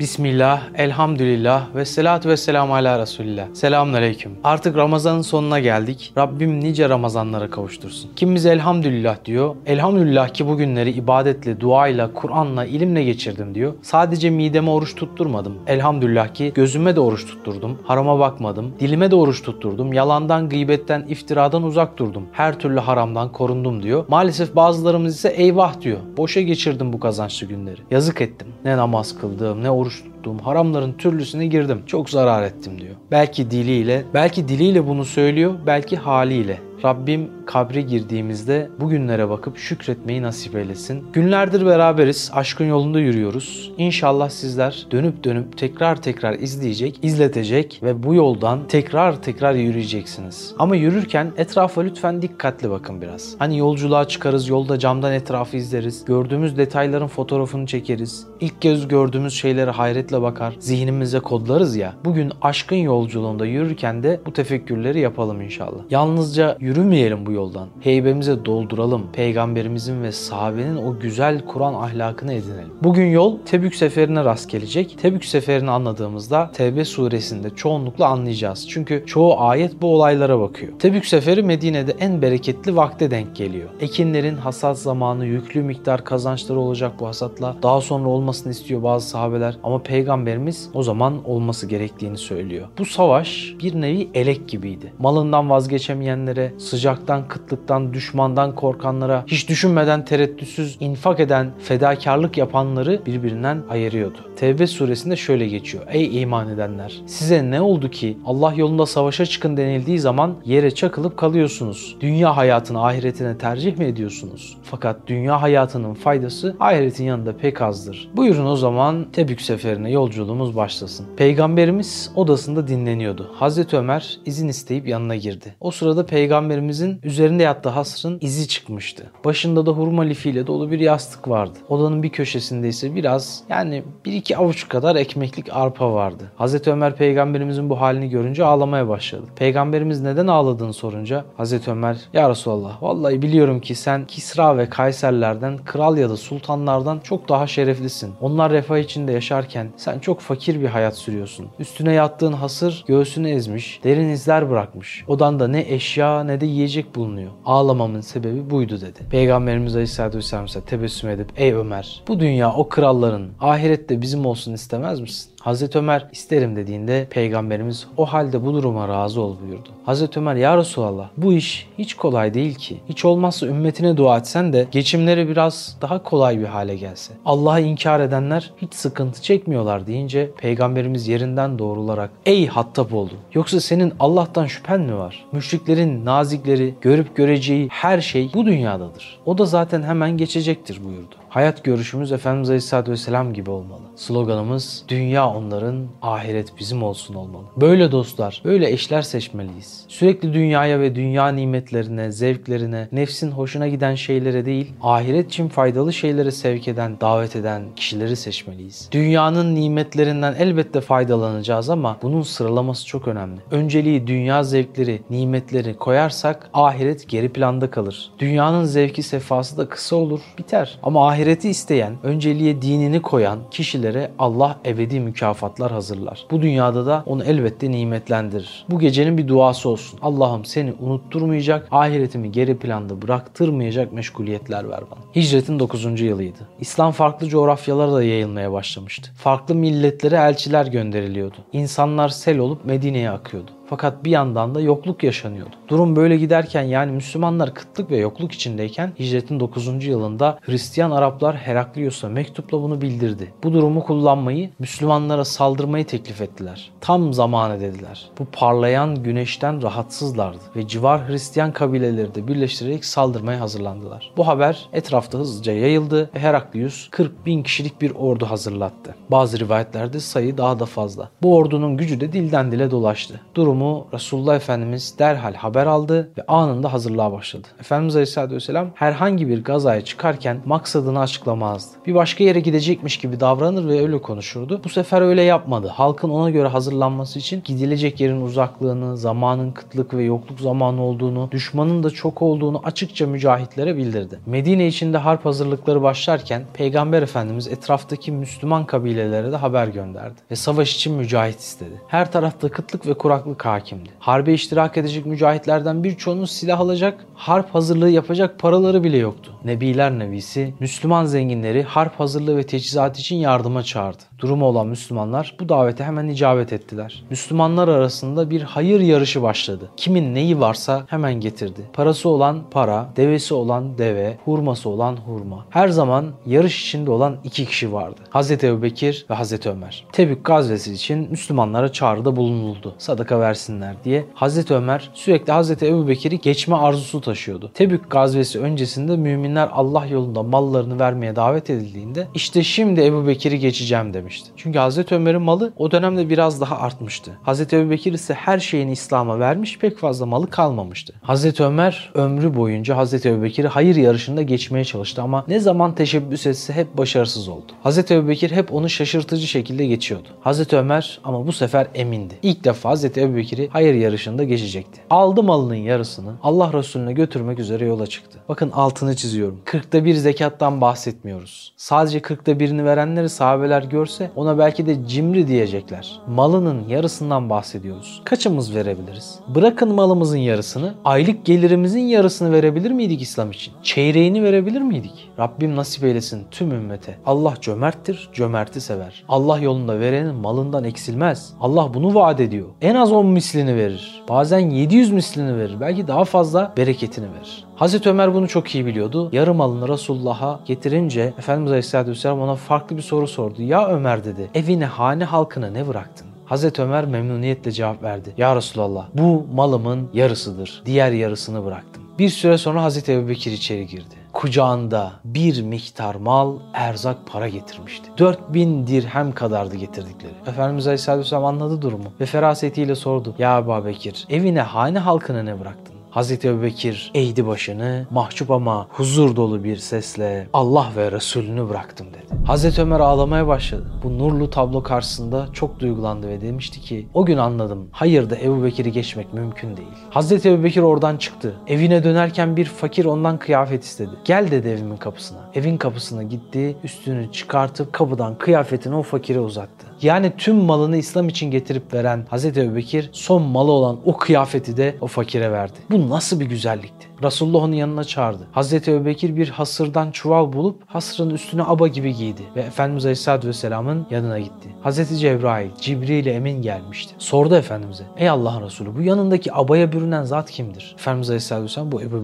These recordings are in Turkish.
Bismillah, elhamdülillah ve salatu ve selamu ala Resulillah. Selamun aleyküm. Artık Ramazan'ın sonuna geldik. Rabbim nice Ramazanlara kavuştursun. Kimimiz elhamdülillah diyor. Elhamdülillah ki bu günleri ibadetle, duayla, Kur'an'la, ilimle geçirdim diyor. Sadece mideme oruç tutturmadım. Elhamdülillah ki gözüme de oruç tutturdum. Harama bakmadım. Dilime de oruç tutturdum. Yalandan, gıybetten, iftiradan uzak durdum. Her türlü haramdan korundum diyor. Maalesef bazılarımız ise eyvah diyor. Boşa geçirdim bu kazançlı günleri. Yazık ettim. Ne namaz kıldım, ne oruç tuttum. Haramların türlüsüne girdim. Çok zarar ettim diyor. Belki diliyle, belki diliyle bunu söylüyor, belki haliyle. Rabbim kabre girdiğimizde bugünlere bakıp şükretmeyi nasip eylesin. Günlerdir beraberiz, aşkın yolunda yürüyoruz. İnşallah sizler dönüp dönüp tekrar tekrar izleyecek, izletecek ve bu yoldan tekrar tekrar yürüyeceksiniz. Ama yürürken etrafa lütfen dikkatli bakın biraz. Hani yolculuğa çıkarız, yolda camdan etrafı izleriz, gördüğümüz detayların fotoğrafını çekeriz. İlk kez gördüğümüz şeylere hayretle bakar, zihnimize kodlarız ya. Bugün aşkın yolculuğunda yürürken de bu tefekkürleri yapalım inşallah. Yalnızca yürümeyelim bu yoldan. Heybemize dolduralım. Peygamberimizin ve sahabenin o güzel Kur'an ahlakını edinelim. Bugün yol Tebük seferine rast gelecek. Tebük seferini anladığımızda Tevbe suresinde çoğunlukla anlayacağız. Çünkü çoğu ayet bu olaylara bakıyor. Tebük seferi Medine'de en bereketli vakte denk geliyor. Ekinlerin hasat zamanı yüklü miktar kazançları olacak bu hasatla. Daha sonra olmasını istiyor bazı sahabeler ama peygamberimiz o zaman olması gerektiğini söylüyor. Bu savaş bir nevi elek gibiydi. Malından vazgeçemeyenlere, sıcaktan, kıtlıktan, düşmandan korkanlara, hiç düşünmeden tereddütsüz infak eden, fedakarlık yapanları birbirinden ayırıyordu. Tevbe suresinde şöyle geçiyor. Ey iman edenler! Size ne oldu ki Allah yolunda savaşa çıkın denildiği zaman yere çakılıp kalıyorsunuz? Dünya hayatını ahiretine tercih mi ediyorsunuz? Fakat dünya hayatının faydası ahiretin yanında pek azdır. Buyurun o zaman Tebük seferine yolculuğumuz başlasın. Peygamberimiz odasında dinleniyordu. Hazreti Ömer izin isteyip yanına girdi. O sırada peygamberimizin üzerinde yattığı hasrın izi çıkmıştı. Başında da hurma lifiyle dolu bir yastık vardı. Odanın bir köşesinde ise biraz yani bir iki avuç kadar ekmeklik arpa vardı. Hazreti Ömer peygamberimizin bu halini görünce ağlamaya başladı. Peygamberimiz neden ağladığını sorunca Hazreti Ömer ya Resulallah vallahi biliyorum ki sen Kisra ve Kayserlerden kral ya da sultanlardan çok daha şereflisin. Onlar refah içinde yaşarken sen çok fakir bir hayat sürüyorsun. Üstüne yattığın hasır göğsünü ezmiş, derin izler bırakmış. Odanda ne eşya ne de yiyecek bulunuyor. Ağlamamın sebebi buydu dedi. Peygamberimiz Aleyhisselatü Vesselam ise tebessüm edip ey Ömer bu dünya o kralların ahirette bizim olsun istemez misin? Hazreti Ömer isterim dediğinde peygamberimiz o halde bu duruma razı ol buyurdu. Hazreti Ömer ya Resulallah bu iş hiç kolay değil ki. Hiç olmazsa ümmetine dua etsen de geçimleri biraz daha kolay bir hale gelse. Allah'ı inkar edenler hiç sıkıntı çekmiyorlar deyince peygamberimiz yerinden doğrularak ey Hattab oldu yoksa senin Allah'tan şüphen mi var? Müşriklerin nazikleri görüp göreceği her şey bu dünyadadır. O da zaten hemen geçecektir buyurdu. Hayat görüşümüz Efendimiz Aleyhisselatü Vesselam gibi olmalı. Sloganımız dünya onların, ahiret bizim olsun olmalı. Böyle dostlar, böyle eşler seçmeliyiz. Sürekli dünyaya ve dünya nimetlerine, zevklerine, nefsin hoşuna giden şeylere değil, ahiret için faydalı şeylere sevk eden, davet eden kişileri seçmeliyiz. Dünyanın nimetlerinden elbette faydalanacağız ama bunun sıralaması çok önemli. Önceliği dünya zevkleri, nimetleri koyarsak ahiret geri planda kalır. Dünyanın zevki sefası da kısa olur, biter. Ama ahireti isteyen, önceliğe dinini koyan kişilere Allah ebedi mükafatlar hazırlar. Bu dünyada da onu elbette nimetlendirir. Bu gecenin bir duası olsun. Allah'ım seni unutturmayacak, ahiretimi geri planda bıraktırmayacak meşguliyetler ver bana. Hicretin 9. yılıydı. İslam farklı coğrafyalara da yayılmaya başlamıştı. Farklı milletlere elçiler gönderiliyordu. İnsanlar sel olup Medine'ye akıyordu. Fakat bir yandan da yokluk yaşanıyordu. Durum böyle giderken yani Müslümanlar kıtlık ve yokluk içindeyken hicretin 9. yılında Hristiyan Araplar Heraklios'a mektupla bunu bildirdi. Bu durumu kullanmayı, Müslümanlara saldırmayı teklif ettiler. Tam zamanı dediler. Bu parlayan güneşten rahatsızlardı ve civar Hristiyan kabileleri de birleştirerek saldırmaya hazırlandılar. Bu haber etrafta hızlıca yayıldı ve Heraklius 40 bin kişilik bir ordu hazırlattı. Bazı rivayetlerde sayı daha da fazla. Bu ordunun gücü de dilden dile dolaştı. Durum durumu Resulullah Efendimiz derhal haber aldı ve anında hazırlığa başladı. Efendimiz Aleyhisselatü Vesselam herhangi bir gazaya çıkarken maksadını açıklamazdı. Bir başka yere gidecekmiş gibi davranır ve öyle konuşurdu. Bu sefer öyle yapmadı. Halkın ona göre hazırlanması için gidilecek yerin uzaklığını, zamanın kıtlık ve yokluk zamanı olduğunu, düşmanın da çok olduğunu açıkça mücahitlere bildirdi. Medine içinde harp hazırlıkları başlarken Peygamber Efendimiz etraftaki Müslüman kabilelere de haber gönderdi ve savaş için mücahit istedi. Her tarafta kıtlık ve kuraklık hakimdi. Harbe iştirak edecek mücahitlerden birçoğunun silah alacak, harp hazırlığı yapacak paraları bile yoktu. Nebiler Nebisi, Müslüman zenginleri harp hazırlığı ve teçhizat için yardıma çağırdı. Durumu olan Müslümanlar bu davete hemen icabet ettiler. Müslümanlar arasında bir hayır yarışı başladı. Kimin neyi varsa hemen getirdi. Parası olan para, devesi olan deve, hurması olan hurma. Her zaman yarış içinde olan iki kişi vardı. Hazreti Ebubekir ve Hazreti Ömer. Tebük gazvesi için Müslümanlara çağrıda bulunuldu. Sadaka versinler diye. Hazreti Ömer sürekli Hazreti Ebubekir'i geçme arzusu taşıyordu. Tebük gazvesi öncesinde müminler Allah yolunda mallarını vermeye davet edildiğinde işte şimdi Ebubekir'i geçeceğim demişti. Çünkü Hazreti Ömer'in malı o dönemde biraz daha artmıştı. Hazreti Ebubekir ise her şeyini İslam'a vermiş pek fazla malı kalmamıştı. Hazreti Ömer ömrü boyunca Hazreti Ebubekir'i hayır yarışında geçmeye çalıştı ama ne zaman teşebbüs etse hep başarısız oldu. Hazreti Ebubekir hep onu şaşırtıcı şekilde geçiyordu. Hazreti Ömer ama bu sefer emindi. İlk defa Hazreti Ebubekir'i hayır yarışında geçecekti. Aldı malının yarısını Allah Resulüne götürmek üzere yola çıktı. Bakın altını çiziyorum. Kırkta bir zekattan bahsetmiyoruz. Sadece kırkta birini verenleri sahabeler görse ona belki de cimri diyecekler. Malının yarısından bahsediyoruz. Kaçımız verebiliriz? Bırakın malımızın yarısını, aylık gelirimizin yarısını verebilir miydik İslam için? Çeyreğini verebilir miydik? Rabbim nasip eylesin tüm ümmete. Allah cömerttir, cömerti sever. Allah yolunda verenin malından eksilmez. Allah bunu vaat ediyor. En az 10 mislini verir. Bazen 700 mislini verir. Belki daha fazla bereketini verir. Hazreti Ömer bunu çok iyi biliyordu. Yarım malını Resulullah'a getirince Efendimiz Aleyhisselatü Vesselam ona farklı bir soru sordu. Ya Ömer dedi evine hane halkına ne bıraktın? Hazreti Ömer memnuniyetle cevap verdi. Ya Resulallah bu malımın yarısıdır. Diğer yarısını bıraktım. Bir süre sonra Hazreti Ebubekir içeri girdi. Kucağında bir miktar mal, erzak para getirmişti. 4000 dirhem kadardı getirdikleri. Efendimiz Aleyhisselatü Vesselam anladı durumu ve ferasetiyle sordu. Ya Ebu Bekir evine hane halkına ne bıraktın? Hazreti Ebubekir eğdi başını mahcup ama huzur dolu bir sesle Allah ve Resulünü bıraktım dedi. Hazreti Ömer ağlamaya başladı. Bu nurlu tablo karşısında çok duygulandı ve demişti ki o gün anladım hayırda Ebu Bekir'i geçmek mümkün değil. Hazreti Ebubekir oradan çıktı. Evine dönerken bir fakir ondan kıyafet istedi. Gel dedi evimin kapısına. Evin kapısına gitti üstünü çıkartıp kapıdan kıyafetini o fakire uzattı. Yani tüm malını İslam için getirip veren Hazreti Ebubekir son malı olan o kıyafeti de o fakire verdi. Bu nasıl bir güzellikti? Resulullah onu yanına çağırdı. Hazreti Ebubekir bir hasırdan çuval bulup hasırın üstüne aba gibi giydi ve Efendimiz Aleyhisselatü Vesselam'ın yanına gitti. Hazreti Cebrail, Cibril Emin gelmişti. Sordu Efendimiz'e, ey Allah'ın Resulü bu yanındaki abaya bürünen zat kimdir? Efendimiz Aleyhisselatü Vesselam bu Ebu.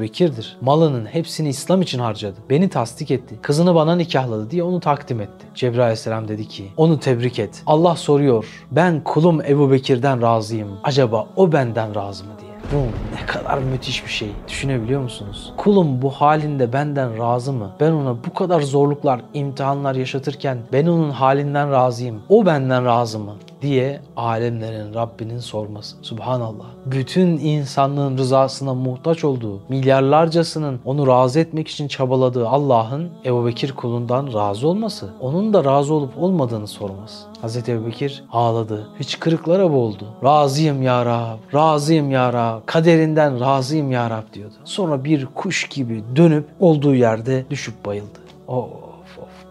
Malının hepsini İslam için harcadı. Beni tasdik etti. Kızını bana nikahladı diye onu takdim etti. Cebrail Aleyhisselam dedi ki, onu tebrik et. Allah soruyor, ben kulum Ebu razıyım. Acaba o benden razı mı diye. Bu ne kadar müthiş bir şey. Düşünebiliyor musunuz? Kulum bu halinde benden razı mı? Ben ona bu kadar zorluklar, imtihanlar yaşatırken ben onun halinden razıyım. O benden razı mı? Diye alemlerin Rabbinin sorması. Subhanallah. Bütün insanlığın rızasına muhtaç olduğu, milyarlarcasının onu razı etmek için çabaladığı Allah'ın Ebu Bekir kulundan razı olması, onun da razı olup olmadığını sorması. Hz. Ebu Bekir ağladı. Hıçkırıklara boğuldu. Razıyım ya Rab, razıyım ya Rab, kaderinden razıyım ya Rab diyordu. Sonra bir kuş gibi dönüp olduğu yerde düşüp bayıldı. O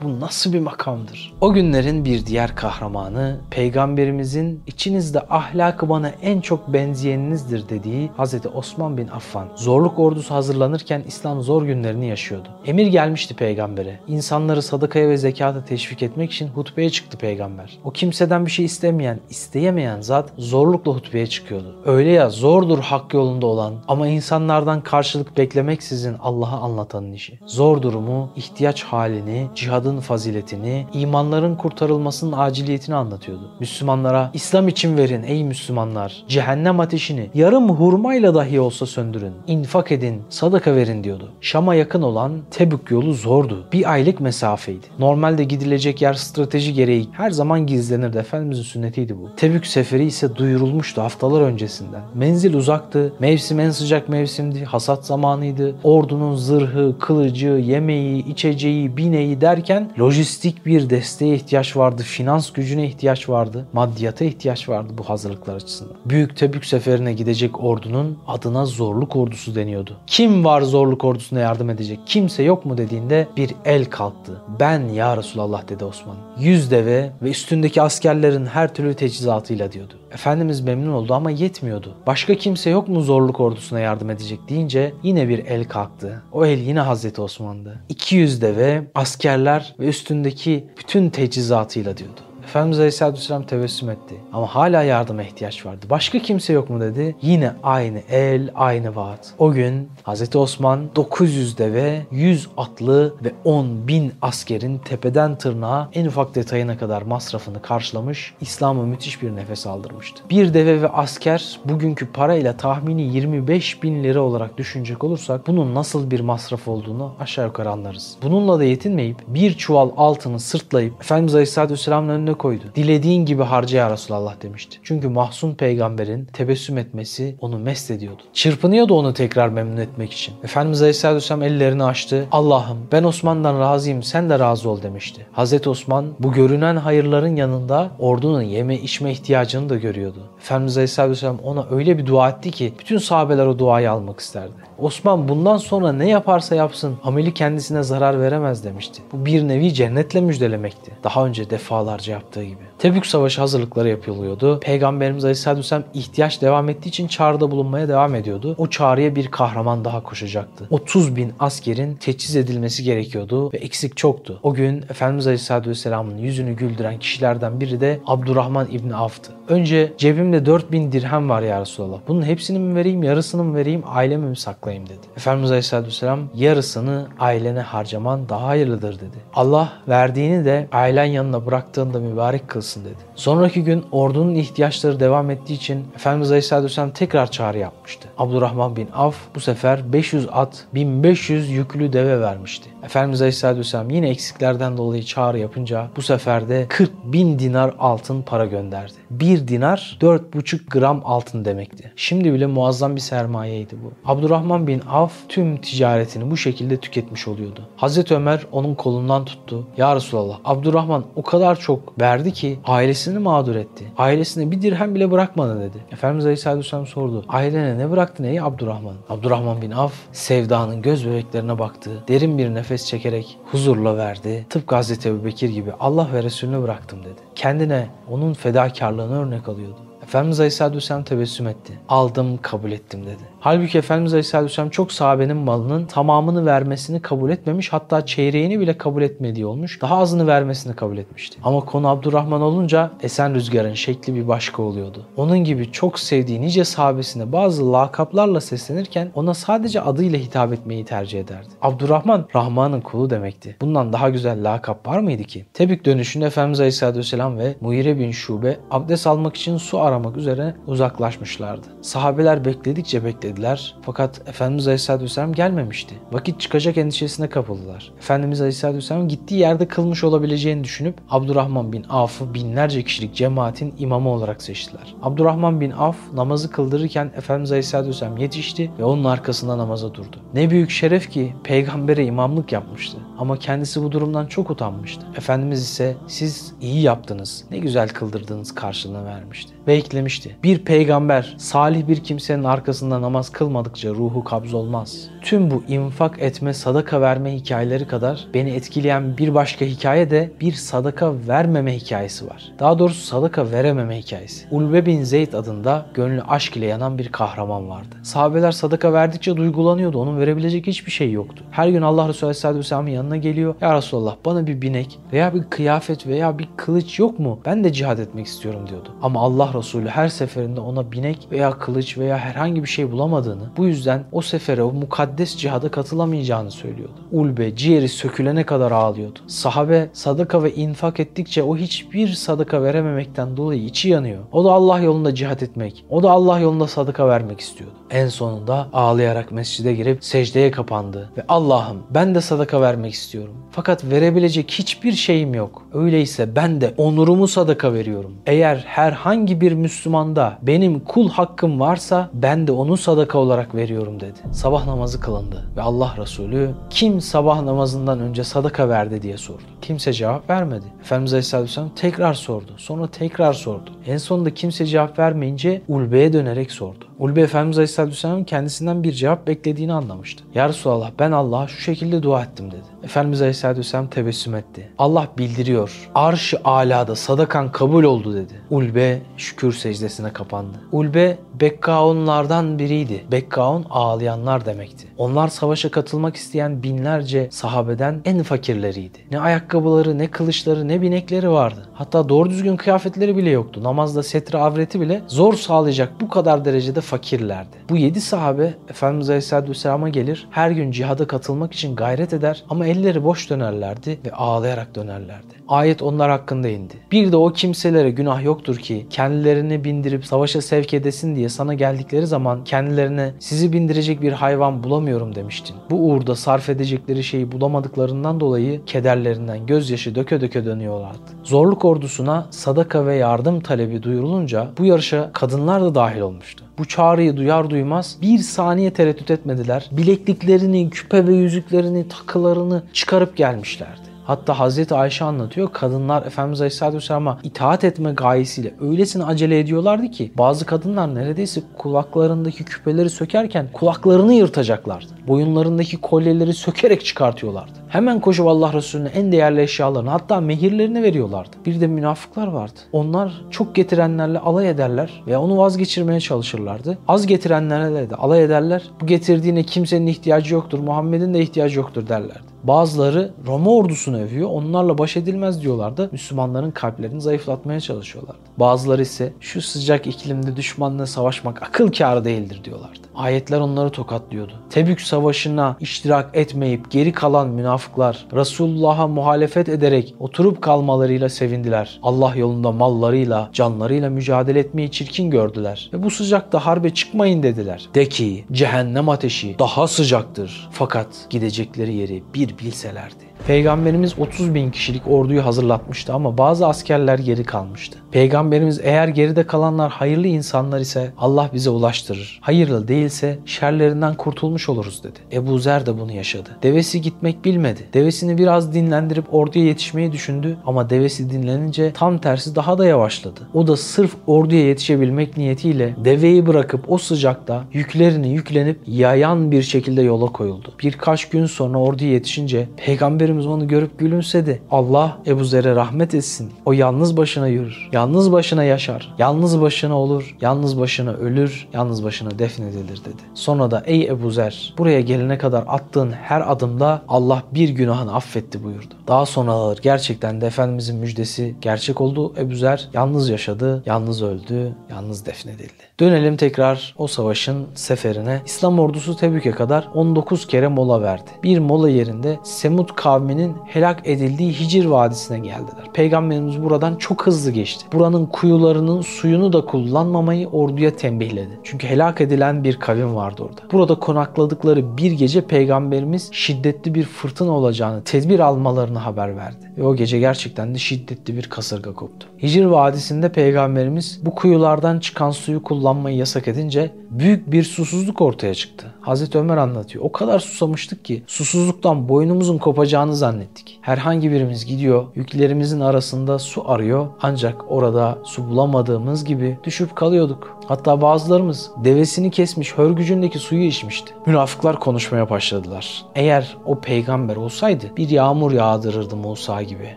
bu nasıl bir makamdır? O günlerin bir diğer kahramanı peygamberimizin içinizde ahlakı bana en çok benzeyeninizdir dediği Hazreti Osman bin Affan. Zorluk ordusu hazırlanırken İslam zor günlerini yaşıyordu. Emir gelmişti peygambere. İnsanları sadakaya ve zekata teşvik etmek için hutbeye çıktı peygamber. O kimseden bir şey istemeyen, isteyemeyen zat zorlukla hutbeye çıkıyordu. Öyle ya zordur hak yolunda olan ama insanlardan karşılık beklemeksizin Allah'a anlatanın işi. Zor durumu, ihtiyaç halini, cihadın cihadın faziletini, imanların kurtarılmasının aciliyetini anlatıyordu. Müslümanlara İslam için verin ey Müslümanlar. Cehennem ateşini yarım hurmayla dahi olsa söndürün. İnfak edin, sadaka verin diyordu. Şam'a yakın olan Tebük yolu zordu. Bir aylık mesafeydi. Normalde gidilecek yer strateji gereği her zaman gizlenirdi. Efendimizin sünnetiydi bu. Tebük seferi ise duyurulmuştu haftalar öncesinden. Menzil uzaktı. Mevsim en sıcak mevsimdi. Hasat zamanıydı. Ordunun zırhı, kılıcı, yemeği, içeceği, bineği derken lojistik bir desteğe ihtiyaç vardı. Finans gücüne ihtiyaç vardı. Maddiyata ihtiyaç vardı bu hazırlıklar açısından. Büyük Tebük seferine gidecek ordunun adına zorluk ordusu deniyordu. Kim var zorluk ordusuna yardım edecek? Kimse yok mu dediğinde bir el kalktı. Ben ya Resulallah dedi Osman. Yüz deve ve üstündeki askerlerin her türlü teçhizatıyla diyordu. Efendimiz memnun oldu ama yetmiyordu. Başka kimse yok mu zorluk ordusuna yardım edecek deyince yine bir el kalktı. O el yine Hazreti Osman'dı. 200 deve, askerler ve üstündeki bütün teçhizatıyla diyordu. Efendimiz Aleyhisselatü Vesselam tebessüm etti. Ama hala yardıma ihtiyaç vardı. Başka kimse yok mu dedi. Yine aynı el, aynı vaat. O gün Hz. Osman 900 deve, 100 atlı ve 10 bin askerin tepeden tırnağa en ufak detayına kadar masrafını karşılamış, İslam'a müthiş bir nefes aldırmıştı. Bir deve ve asker bugünkü parayla tahmini 25 bin lira olarak düşünecek olursak bunun nasıl bir masraf olduğunu aşağı yukarı anlarız. Bununla da yetinmeyip bir çuval altını sırtlayıp Efendimiz Aleyhisselatü Vesselam'ın önüne koydu. Dilediğin gibi harca ya Resulallah demişti. Çünkü mahzun peygamberin tebessüm etmesi onu mest ediyordu. Çırpınıyordu onu tekrar memnun etmek için. Efendimiz Aleyhisselatü Vesselam ellerini açtı. Allah'ım ben Osman'dan razıyım sen de razı ol demişti. Hazreti Osman bu görünen hayırların yanında ordunun yeme içme ihtiyacını da görüyordu. Efendimiz Aleyhisselatü Vesselam ona öyle bir dua etti ki bütün sahabeler o duayı almak isterdi. Osman bundan sonra ne yaparsa yapsın ameli kendisine zarar veremez demişti. Bu bir nevi cennetle müjdelemekti. Daha önce defalarca yaptığı gibi. Tebük Savaşı hazırlıkları yapılıyordu. Peygamberimiz Aleyhisselatü Vesselam ihtiyaç devam ettiği için çağrıda bulunmaya devam ediyordu. O çağrıya bir kahraman daha koşacaktı. 30 bin askerin teçhiz edilmesi gerekiyordu ve eksik çoktu. O gün Efendimiz Aleyhisselatü Vesselam'ın yüzünü güldüren kişilerden biri de Abdurrahman İbni Avf'tı. Önce cebimde 4000 dirhem var ya Resulallah. Bunun hepsini mi vereyim, yarısını mı vereyim, ailemi mi saklayayım dedi. Efendimiz Aleyhisselatü Vesselam yarısını ailene harcaman daha hayırlıdır dedi. Allah verdiğini de ailen yanına bıraktığında mübarek kılsın dedi. Sonraki gün ordunun ihtiyaçları devam ettiği için Efendimiz Aleyhisselatü Vesselam tekrar çağrı yapmıştı. Abdurrahman bin Avf bu sefer 500 at, 1500 yüklü deve vermişti. Efendimiz Aleyhisselatü Vesselam yine eksiklerden dolayı çağrı yapınca bu sefer de 40 bin dinar altın para gönderdi. Bir dinar 4,5 gram altın demekti. Şimdi bile muazzam bir sermayeydi bu. Abdurrahman bin Avf tüm ticaretini bu şekilde tüketmiş oluyordu. Hazreti Ömer onun kolundan tuttu. Ya Resulallah Abdurrahman o kadar çok verdi ki ailesini mağdur etti. Ailesine bir dirhem bile bırakmadı dedi. Efendimiz Aleyhisselatü Vesselam sordu. Ailene ne bıraktın ey Abdurrahman? Abdurrahman bin Avf sevdanın göz bebeklerine baktı. Derin bir nefes çekerek huzurla verdi. Tıpkı Hazreti Ebu Bekir gibi Allah ve Resulüne bıraktım dedi. Kendine onun fedakarlığını örnek alıyordu. Efendimiz Aleyhisselatü Vesselam tebessüm etti. Aldım, kabul ettim dedi. Halbuki Efendimiz Aleyhisselatü Vesselam çok sahabenin malının tamamını vermesini kabul etmemiş. Hatta çeyreğini bile kabul etmediği olmuş. Daha azını vermesini kabul etmişti. Ama konu Abdurrahman olunca esen rüzgarın şekli bir başka oluyordu. Onun gibi çok sevdiği nice sahabesine bazı lakaplarla seslenirken ona sadece adıyla hitap etmeyi tercih ederdi. Abdurrahman Rahman'ın kulu demekti. Bundan daha güzel lakap var mıydı ki? Tebük dönüşünde Efendimiz Aleyhisselatü Vesselam ve Muhire bin Şube abdest almak için su aramak üzere uzaklaşmışlardı. Sahabeler bekledikçe beklediler fakat Efendimiz Aleyhisselatü Vesselam gelmemişti. Vakit çıkacak endişesine kapıldılar. Efendimiz Aleyhisselatü Vesselam gittiği yerde kılmış olabileceğini düşünüp Abdurrahman bin Avf'ı binlerce kişilik cemaatin imamı olarak seçtiler. Abdurrahman bin Avf namazı kıldırırken Efendimiz Aleyhisselatü Vesselam yetişti ve onun arkasında namaza durdu. Ne büyük şeref ki peygambere imamlık yapmıştı. Ama kendisi bu durumdan çok utanmıştı. Efendimiz ise siz iyi yaptınız, ne güzel kıldırdınız karşılığını vermişti. Ve eklemişti. Bir peygamber salih bir kimsenin arkasında namaz kılmadıkça ruhu kabz olmaz. Tüm bu infak etme, sadaka verme hikayeleri kadar beni etkileyen bir başka hikaye de bir sadaka vermeme hikayesi var. Daha doğrusu sadaka verememe hikayesi. Ulve bin Zeyd adında gönlü aşk ile yanan bir kahraman vardı. Sahabeler sadaka verdikçe duygulanıyordu. Onun verebilecek hiçbir şey yoktu. Her gün Allah Resulü Aleyhisselatü Vesselam'ın yanına geliyor. Ya Resulallah bana bir binek veya bir kıyafet veya bir kılıç yok mu? Ben de cihad etmek istiyorum diyordu. Ama Allah Resulü her seferinde ona binek veya kılıç veya herhangi bir şey bulamadığını, bu yüzden o sefere, o mukaddes cihada katılamayacağını söylüyordu. Ulbe, ciğeri sökülene kadar ağlıyordu. Sahabe sadaka ve infak ettikçe o hiçbir sadaka verememekten dolayı içi yanıyor. O da Allah yolunda cihat etmek, o da Allah yolunda sadaka vermek istiyordu. En sonunda ağlayarak mescide girip secdeye kapandı ve Allah'ım ben de sadaka vermek istiyorum. Fakat verebilecek hiçbir şeyim yok. Öyleyse ben de onurumu sadaka veriyorum. Eğer herhangi bir Müslümanda benim kul hakkım varsa ben de onu sadaka olarak veriyorum dedi. Sabah namazı kılındı ve Allah Resulü kim sabah namazından önce sadaka verdi diye sordu. Kimse cevap vermedi. Efendimiz Aleyhisselatü Vesselam tekrar sordu. Sonra tekrar sordu. En sonunda kimse cevap vermeyince Ulbe'ye dönerek sordu. Ulbe Efendimiz Aleyhisselatü Vesselam'ın kendisinden bir cevap beklediğini anlamıştı. Ya Resulallah ben Allah'a şu şekilde dua ettim dedi. Efendimiz Aleyhisselatü Vesselam tebessüm etti. Allah bildiriyor. Arş-ı alada sadakan kabul oldu dedi. Ulbe şükür secdesine kapandı. Ulbe Bekkaunlardan biriydi. Bekkaun ağlayanlar demekti. Onlar savaşa katılmak isteyen binlerce sahabeden en fakirleriydi. Ne ayakkabıları, ne kılıçları, ne binekleri vardı. Hatta doğru düzgün kıyafetleri bile yoktu. Namazda setre avreti bile zor sağlayacak bu kadar derecede fakirlerdi. Bu yedi sahabe Efendimiz Aleyhisselatü Vesselam'a gelir, her gün cihada katılmak için gayret eder ama elleri boş dönerlerdi ve ağlayarak dönerlerdi. Ayet onlar hakkında indi. Bir de o kimselere günah yoktur ki kendilerini bindirip savaşa sevk edesin diye sana geldikleri zaman kendilerine sizi bindirecek bir hayvan bulamıyorum demiştin. Bu uğurda sarf edecekleri şeyi bulamadıklarından dolayı kederlerinden gözyaşı döke döke dönüyorlardı. Zorluk ordusuna sadaka ve yardım talebi duyurulunca bu yarışa kadınlar da dahil olmuştu. Bu çağrıyı duyar duymaz bir saniye tereddüt etmediler. Bilekliklerini, küpe ve yüzüklerini, takılarını çıkarıp gelmişlerdi. Hatta Hazreti Ayşe anlatıyor. Kadınlar Efendimiz Aleyhisselatü Vesselam'a itaat etme gayesiyle öylesine acele ediyorlardı ki bazı kadınlar neredeyse kulaklarındaki küpeleri sökerken kulaklarını yırtacaklardı. Boyunlarındaki kolyeleri sökerek çıkartıyorlardı. Hemen koşup Allah Resulüne en değerli eşyalarını hatta mehirlerini veriyorlardı. Bir de münafıklar vardı. Onlar çok getirenlerle alay ederler veya onu vazgeçirmeye çalışırlardı. Az getirenlerle de alay ederler. Bu getirdiğine kimsenin ihtiyacı yoktur, Muhammed'in de ihtiyacı yoktur derlerdi. Bazıları Roma ordusunu övüyor. Onlarla baş edilmez diyorlardı. Müslümanların kalplerini zayıflatmaya çalışıyorlardı. Bazıları ise şu sıcak iklimde düşmanla savaşmak akıl kârı değildir diyorlardı. Ayetler onları tokatlıyordu. Tebük savaşına iştirak etmeyip geri kalan münafıklar Resulullah'a muhalefet ederek oturup kalmalarıyla sevindiler. Allah yolunda mallarıyla, canlarıyla mücadele etmeyi çirkin gördüler. Ve bu sıcakta harbe çıkmayın dediler. De ki cehennem ateşi daha sıcaktır. Fakat gidecekleri yeri bir bilselerdi. Peygamberimiz 30 bin kişilik orduyu hazırlatmıştı ama bazı askerler geri kalmıştı. Peygamberimiz eğer geride kalanlar hayırlı insanlar ise Allah bize ulaştırır. Hayırlı değilse şerlerinden kurtulmuş oluruz dedi. Ebu Zer de bunu yaşadı. Devesi gitmek bilmedi. Devesini biraz dinlendirip orduya yetişmeyi düşündü ama devesi dinlenince tam tersi daha da yavaşladı. O da sırf orduya yetişebilmek niyetiyle deveyi bırakıp o sıcakta yüklerini yüklenip yayan bir şekilde yola koyuldu. Birkaç gün sonra orduya yetişince Peygamberimiz onu görüp gülümsedi. Allah Ebu Zer'e rahmet etsin. O yalnız başına yürür. Yalnız başına yaşar. Yalnız başına olur. Yalnız başına ölür. Yalnız başına defnedilir dedi. Sonra da ey Ebu Zer buraya gelene kadar attığın her adımda Allah bir günahını affetti buyurdu. Daha sonralar gerçekten de Efendimizin müjdesi gerçek oldu. Ebu Zer yalnız yaşadı, yalnız öldü, yalnız defnedildi. Dönelim tekrar o savaşın seferine. İslam ordusu Tebük'e kadar 19 kere mola verdi. Bir mola yerinde Semud kavminin helak edildiği Hicr Vadisi'ne geldiler. Peygamberimiz buradan çok hızlı geçti. Buranın kuyularının suyunu da kullanmamayı orduya tembihledi. Çünkü helak edilen bir kavim vardı orada. Burada konakladıkları bir gece Peygamberimiz şiddetli bir fırtına olacağını, tedbir almalarını haber verdi. Ve o gece gerçekten de şiddetli bir kasırga koptu. Hicr Vadisi'nde Peygamberimiz bu kuyulardan çıkan suyu kullanmayı yasak edince büyük bir susuzluk ortaya çıktı. Hazreti Ömer anlatıyor. O kadar susamıştık ki susuzluktan boynumuzun kopacağını zannettik. Herhangi birimiz gidiyor yüklerimizin arasında su arıyor ancak orada su bulamadığımız gibi düşüp kalıyorduk. Hatta bazılarımız devesini kesmiş hörgücündeki suyu içmişti. Münafıklar konuşmaya başladılar. Eğer o peygamber olsaydı bir yağmur yağdırırdı Musa gibi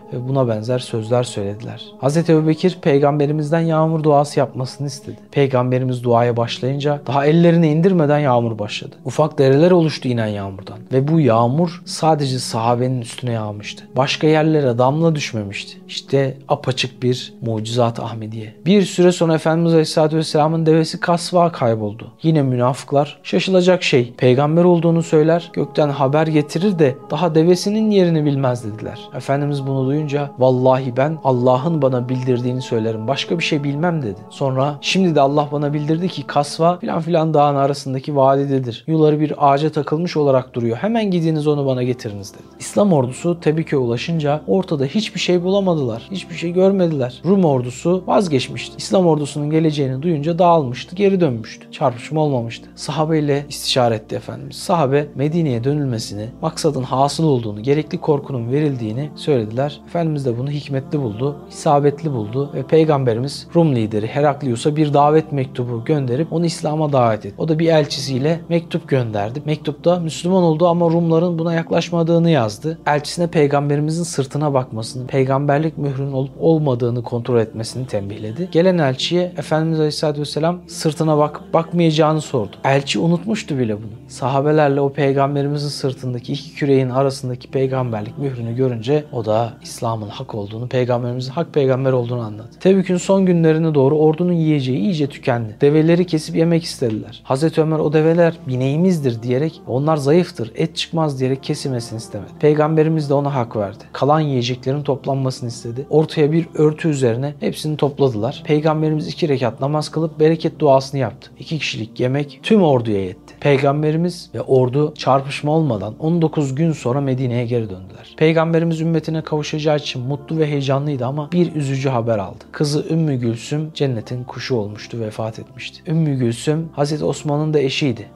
ve buna benzer sözler söylediler. Hz. Ebubekir peygamberimizden yağmur duası yapmasını istedi. Peygamberimiz duaya başlayınca daha ellerini indirmeden yağmur başladı. Ufak dereler oluştu inen yağmurdan ve bu yağmur sadece sahabenin üstüne yağmıştı. Başka yerlere damla düşmemişti. İşte apaçık bir mucizat Ahmediye. Bir süre sonra Efendimiz Aleyhisselatü Vesselam'ın devesi kasva kayboldu. Yine münafıklar şaşılacak şey peygamber olduğunu söyler gökten haber getirir de daha devesinin yerini bilmez dediler. Efendimiz bunu duyunca vallahi ben Allah'ın bana bildirdiğini söylerim başka bir şey bilmem dedi. Sonra şimdi de Allah bana bildirdi ki kasva filan filan dağın arasındaki vadidedir. Yuları bir ağaca takılmış olarak duruyor. Hemen gidiniz onu bana getiriniz dedi. İslam ordusu Tebük'e ulaşınca ortada hiçbir şey bulamadılar. Hiçbir şey görmediler. Rum ordusu vazgeçmişti. İslam ordusunun geleceğini duyunca dağılmıştı. Geri dönmüştü. Çarpışma olmamıştı. Sahabe ile istişare etti Efendimiz. Sahabe Medine'ye dönülmesini, maksadın hasıl olduğunu, gerekli korkunun verildiğini söylediler. Efendimiz de bunu hikmetli buldu, isabetli buldu ve Peygamberimiz Rum lideri Heraklius'a bir davet mektubu gönderip onu İslam'a davet etti. O da bir elçisiyle mektup gönderdi. Mektupta Müslüman oldu ama Rumların buna yaklaşmadığını yazdı. Elçisine peygamberimizin sırtına bakmasını, peygamberlik mührünün olup olmadığını kontrol etmesini tembihledi. Gelen elçiye Efendimiz Aleyhisselatü Vesselam sırtına bak bakmayacağını sordu. Elçi unutmuştu bile bunu. Sahabelerle o peygamberimizin sırtındaki iki küreğin arasındaki peygamberlik mührünü görünce o da İslam'ın hak olduğunu, peygamberimizin hak peygamber olduğunu anladı. Tebük'ün son günlerine doğru ordunun yiyeceği iyice tükendi. Develeri kesip yemek istediler. Hazreti Ömer o develer bineğimizdir diyerek onlar zayıftır, et çıkmaz diyerek kesilmesini istemedi. Peygamberimiz de ona hak verdi. Kalan yiyeceklerin toplanmasını istedi. Ortaya bir örtü üzerine hepsini topladılar. Peygamberimiz iki rekat namaz kılıp bereket duasını yaptı. İki kişilik yemek tüm orduya yetti. Peygamberimiz ve ordu çarpışma olmadan 19 gün sonra Medine'ye geri döndüler. Peygamberimiz ümmetine kavuşacağı için mutlu ve heyecanlıydı ama bir üzücü haber aldı. Kızı Ümmü Gülsüm cennetin kuşu olmuştu, vefat etmişti. Ümmü Gülsüm Hazreti Osman'ın da eşiydi.